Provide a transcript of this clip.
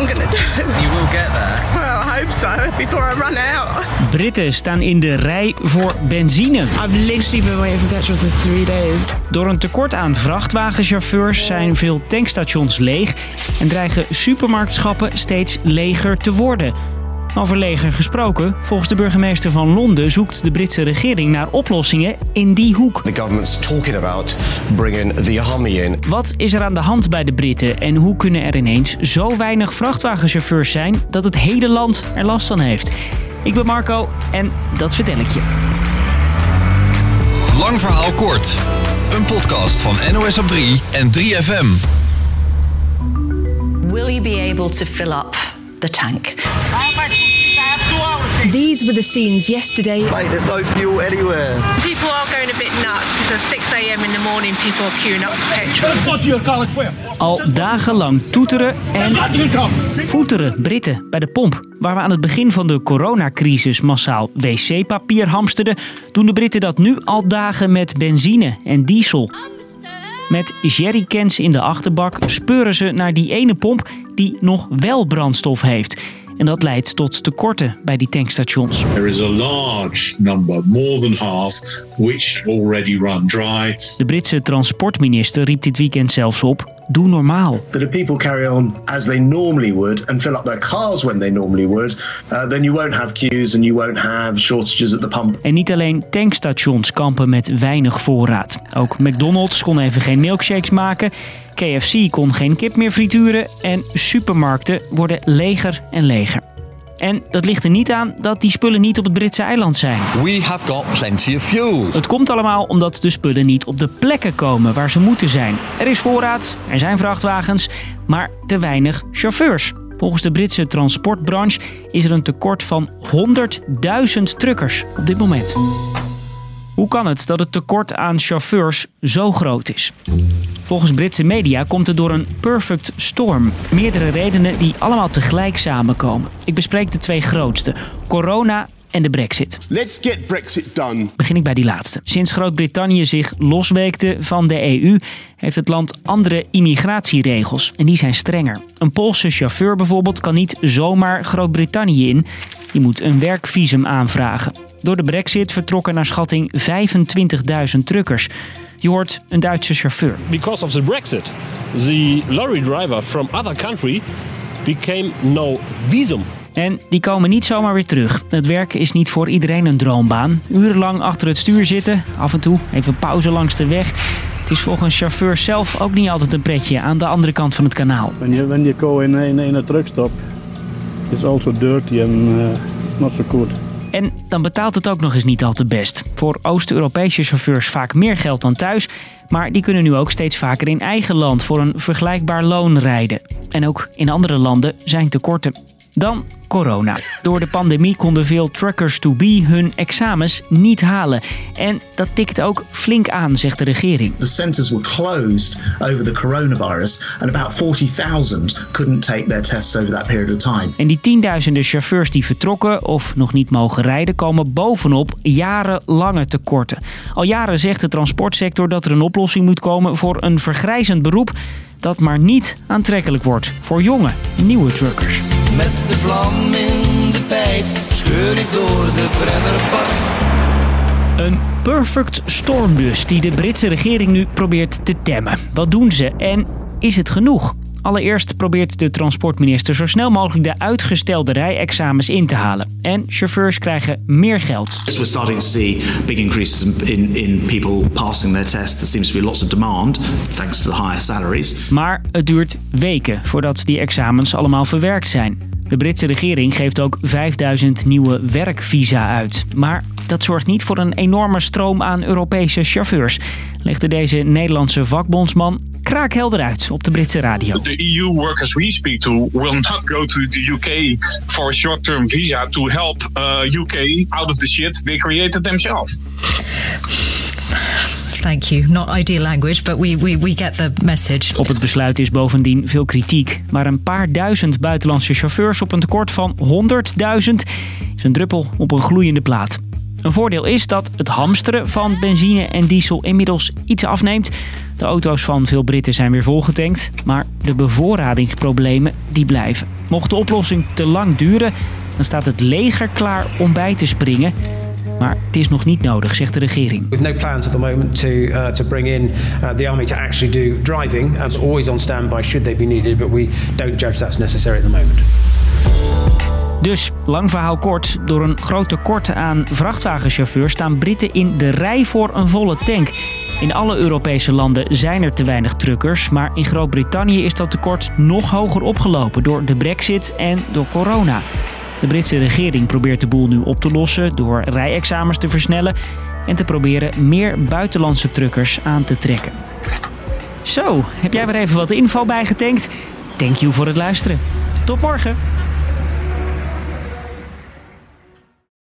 I'm to do. You will get there. Well, I hope so before I run out. Britten staan in de rij voor benzine. I've literally been waiting for petrol for three days. Door een tekort aan vrachtwagenchauffeurs zijn veel tankstations leeg en dreigen supermarktschappen steeds leger te worden. Over leger gesproken, volgens de burgemeester van Londen zoekt de Britse regering naar oplossingen in die hoek. The government's talking about bringing the army in. Wat is er aan de hand bij de Britten en hoe kunnen er ineens zo weinig vrachtwagenchauffeurs zijn dat het hele land er last van heeft? Ik ben Marco en dat vertel ik je. Lang verhaal kort. Een podcast van NOS op 3 en 3FM. Will you be able to fill up the tank? These were the scenes yesterday Mate, there's no fuel anywhere. People are going a bit nuts because 6 a.m. in the morning people are queuing up for petrol. Al dagenlang toeteren en voeteren Britten bij de pomp. Waar we aan het begin van de coronacrisis massaal wc-papier hamsterden, doen de Britten dat nu al dagen met benzine en diesel. Met jerrycans in de achterbak speuren ze naar die ene pomp die nog wel brandstof heeft. En dat leidt tot tekorten bij die tankstations. There is a large number, more than half, which already run dry. De Britse transportminister riep dit weekend zelfs op: doe normaal. that if people carry on as they normally would and fill up their cars when they normally would, uh, then you won't have queues and you won't have shortages at the pump. En niet alleen tankstations kampen met weinig voorraad. Ook McDonald's kon even geen milkshakes maken. KFC kon geen kip meer frituren. En supermarkten worden leger en leger. En dat ligt er niet aan dat die spullen niet op het Britse eiland zijn. We have got plenty of fuel. Het komt allemaal omdat de spullen niet op de plekken komen waar ze moeten zijn. Er is voorraad, er zijn vrachtwagens, maar te weinig chauffeurs. Volgens de Britse transportbranche is er een tekort van 100.000 truckers op dit moment. Hoe kan het dat het tekort aan chauffeurs zo groot is? Volgens Britse media komt het door een perfect storm. Meerdere redenen die allemaal tegelijk samenkomen. Ik bespreek de twee grootste: corona en de Brexit. Let's get Brexit done. Begin ik bij die laatste. Sinds Groot-Brittannië zich losweekte van de EU, heeft het land andere immigratieregels. En die zijn strenger. Een Poolse chauffeur bijvoorbeeld kan niet zomaar Groot-Brittannië in. Je moet een werkvisum aanvragen. Door de Brexit vertrokken naar schatting 25.000 truckers. Je hoort een Duitse chauffeur. because of the Brexit, the lorry driver from other country became no visum. En die komen niet zomaar weer terug. Het werken is niet voor iedereen een droombaan. Urenlang achter het stuur zitten, af en toe even pauze langs de weg. Het is volgens chauffeurs zelf ook niet altijd een pretje aan de andere kant van het kanaal. You go in in, in a truck stop, it's also dirty and uh, not so good. En dan betaalt het ook nog eens niet al te best. Voor Oost-Europese chauffeurs vaak meer geld dan thuis. Maar die kunnen nu ook steeds vaker in eigen land voor een vergelijkbaar loon rijden. En ook in andere landen zijn tekorten. Dan corona. Door de pandemie konden veel truckers to be hun examens niet halen. En dat tikt ook flink aan, zegt de regering. The centres were closed over the coronavirus, and about 40,000 couldn't take their tests over that period of time. En die tienduizenden chauffeurs die vertrokken of nog niet mogen rijden, komen bovenop jarenlange tekorten. Al jaren zegt de transportsector dat er een oplossing moet komen voor een vergrijzend beroep dat maar niet aantrekkelijk wordt voor jonge, nieuwe truckers. Met de vlam in de pijp scheur ik door de Brennerpas. Een perfect storm dus, die de Britse regering nu probeert te temmen. Wat doen ze en is het genoeg? Allereerst probeert de transportminister zo snel mogelijk de uitgestelde rijexamens in te halen. En chauffeurs krijgen meer geld. As we're starting to see big increases in, in people passing their tests, there seems to be lots of demand thanks to the higher salaries. Maar het duurt weken voordat die examens allemaal verwerkt zijn. De Britse regering geeft ook 5000 nieuwe werkvisa uit. Maar dat zorgt niet voor een enorme stroom aan Europese chauffeurs, legde deze Nederlandse vakbondsman kraakhelder uit op de Britse radio. The EU workers we speak to will not go to the UK for a short-term visa to help uh, UK out of the shit they created themselves. Thank you. Not ideal language, but we, we, we get the message. Op het besluit is bovendien veel kritiek. Maar een paar duizend buitenlandse chauffeurs op een tekort van 100.000 is een druppel op een gloeiende plaat. Een voordeel is dat het hamsteren van benzine en diesel inmiddels iets afneemt. De auto's van veel Britten zijn weer volgetankt, maar de bevoorradingsproblemen die blijven. Mocht de oplossing te lang duren, dan staat het leger klaar om bij te springen. Maar het is nog niet nodig, zegt de regering. We have no plans at the moment to uh, to bring in uh, the army to actually do driving. As always on standby should they be needed, but we don't judge that's necessary at the moment. Dus, lang verhaal kort, door een groot tekort aan vrachtwagenchauffeurs staan Britten in de rij voor een volle tank. In alle Europese landen zijn er te weinig truckers, maar in Groot-Brittannië is dat tekort nog hoger opgelopen door de brexit en door corona. De Britse regering probeert de boel nu op te lossen door rijexamens te versnellen en te proberen meer buitenlandse truckers aan te trekken. Zo, heb jij weer even wat info bijgetankt? Thank you voor het luisteren. Tot morgen!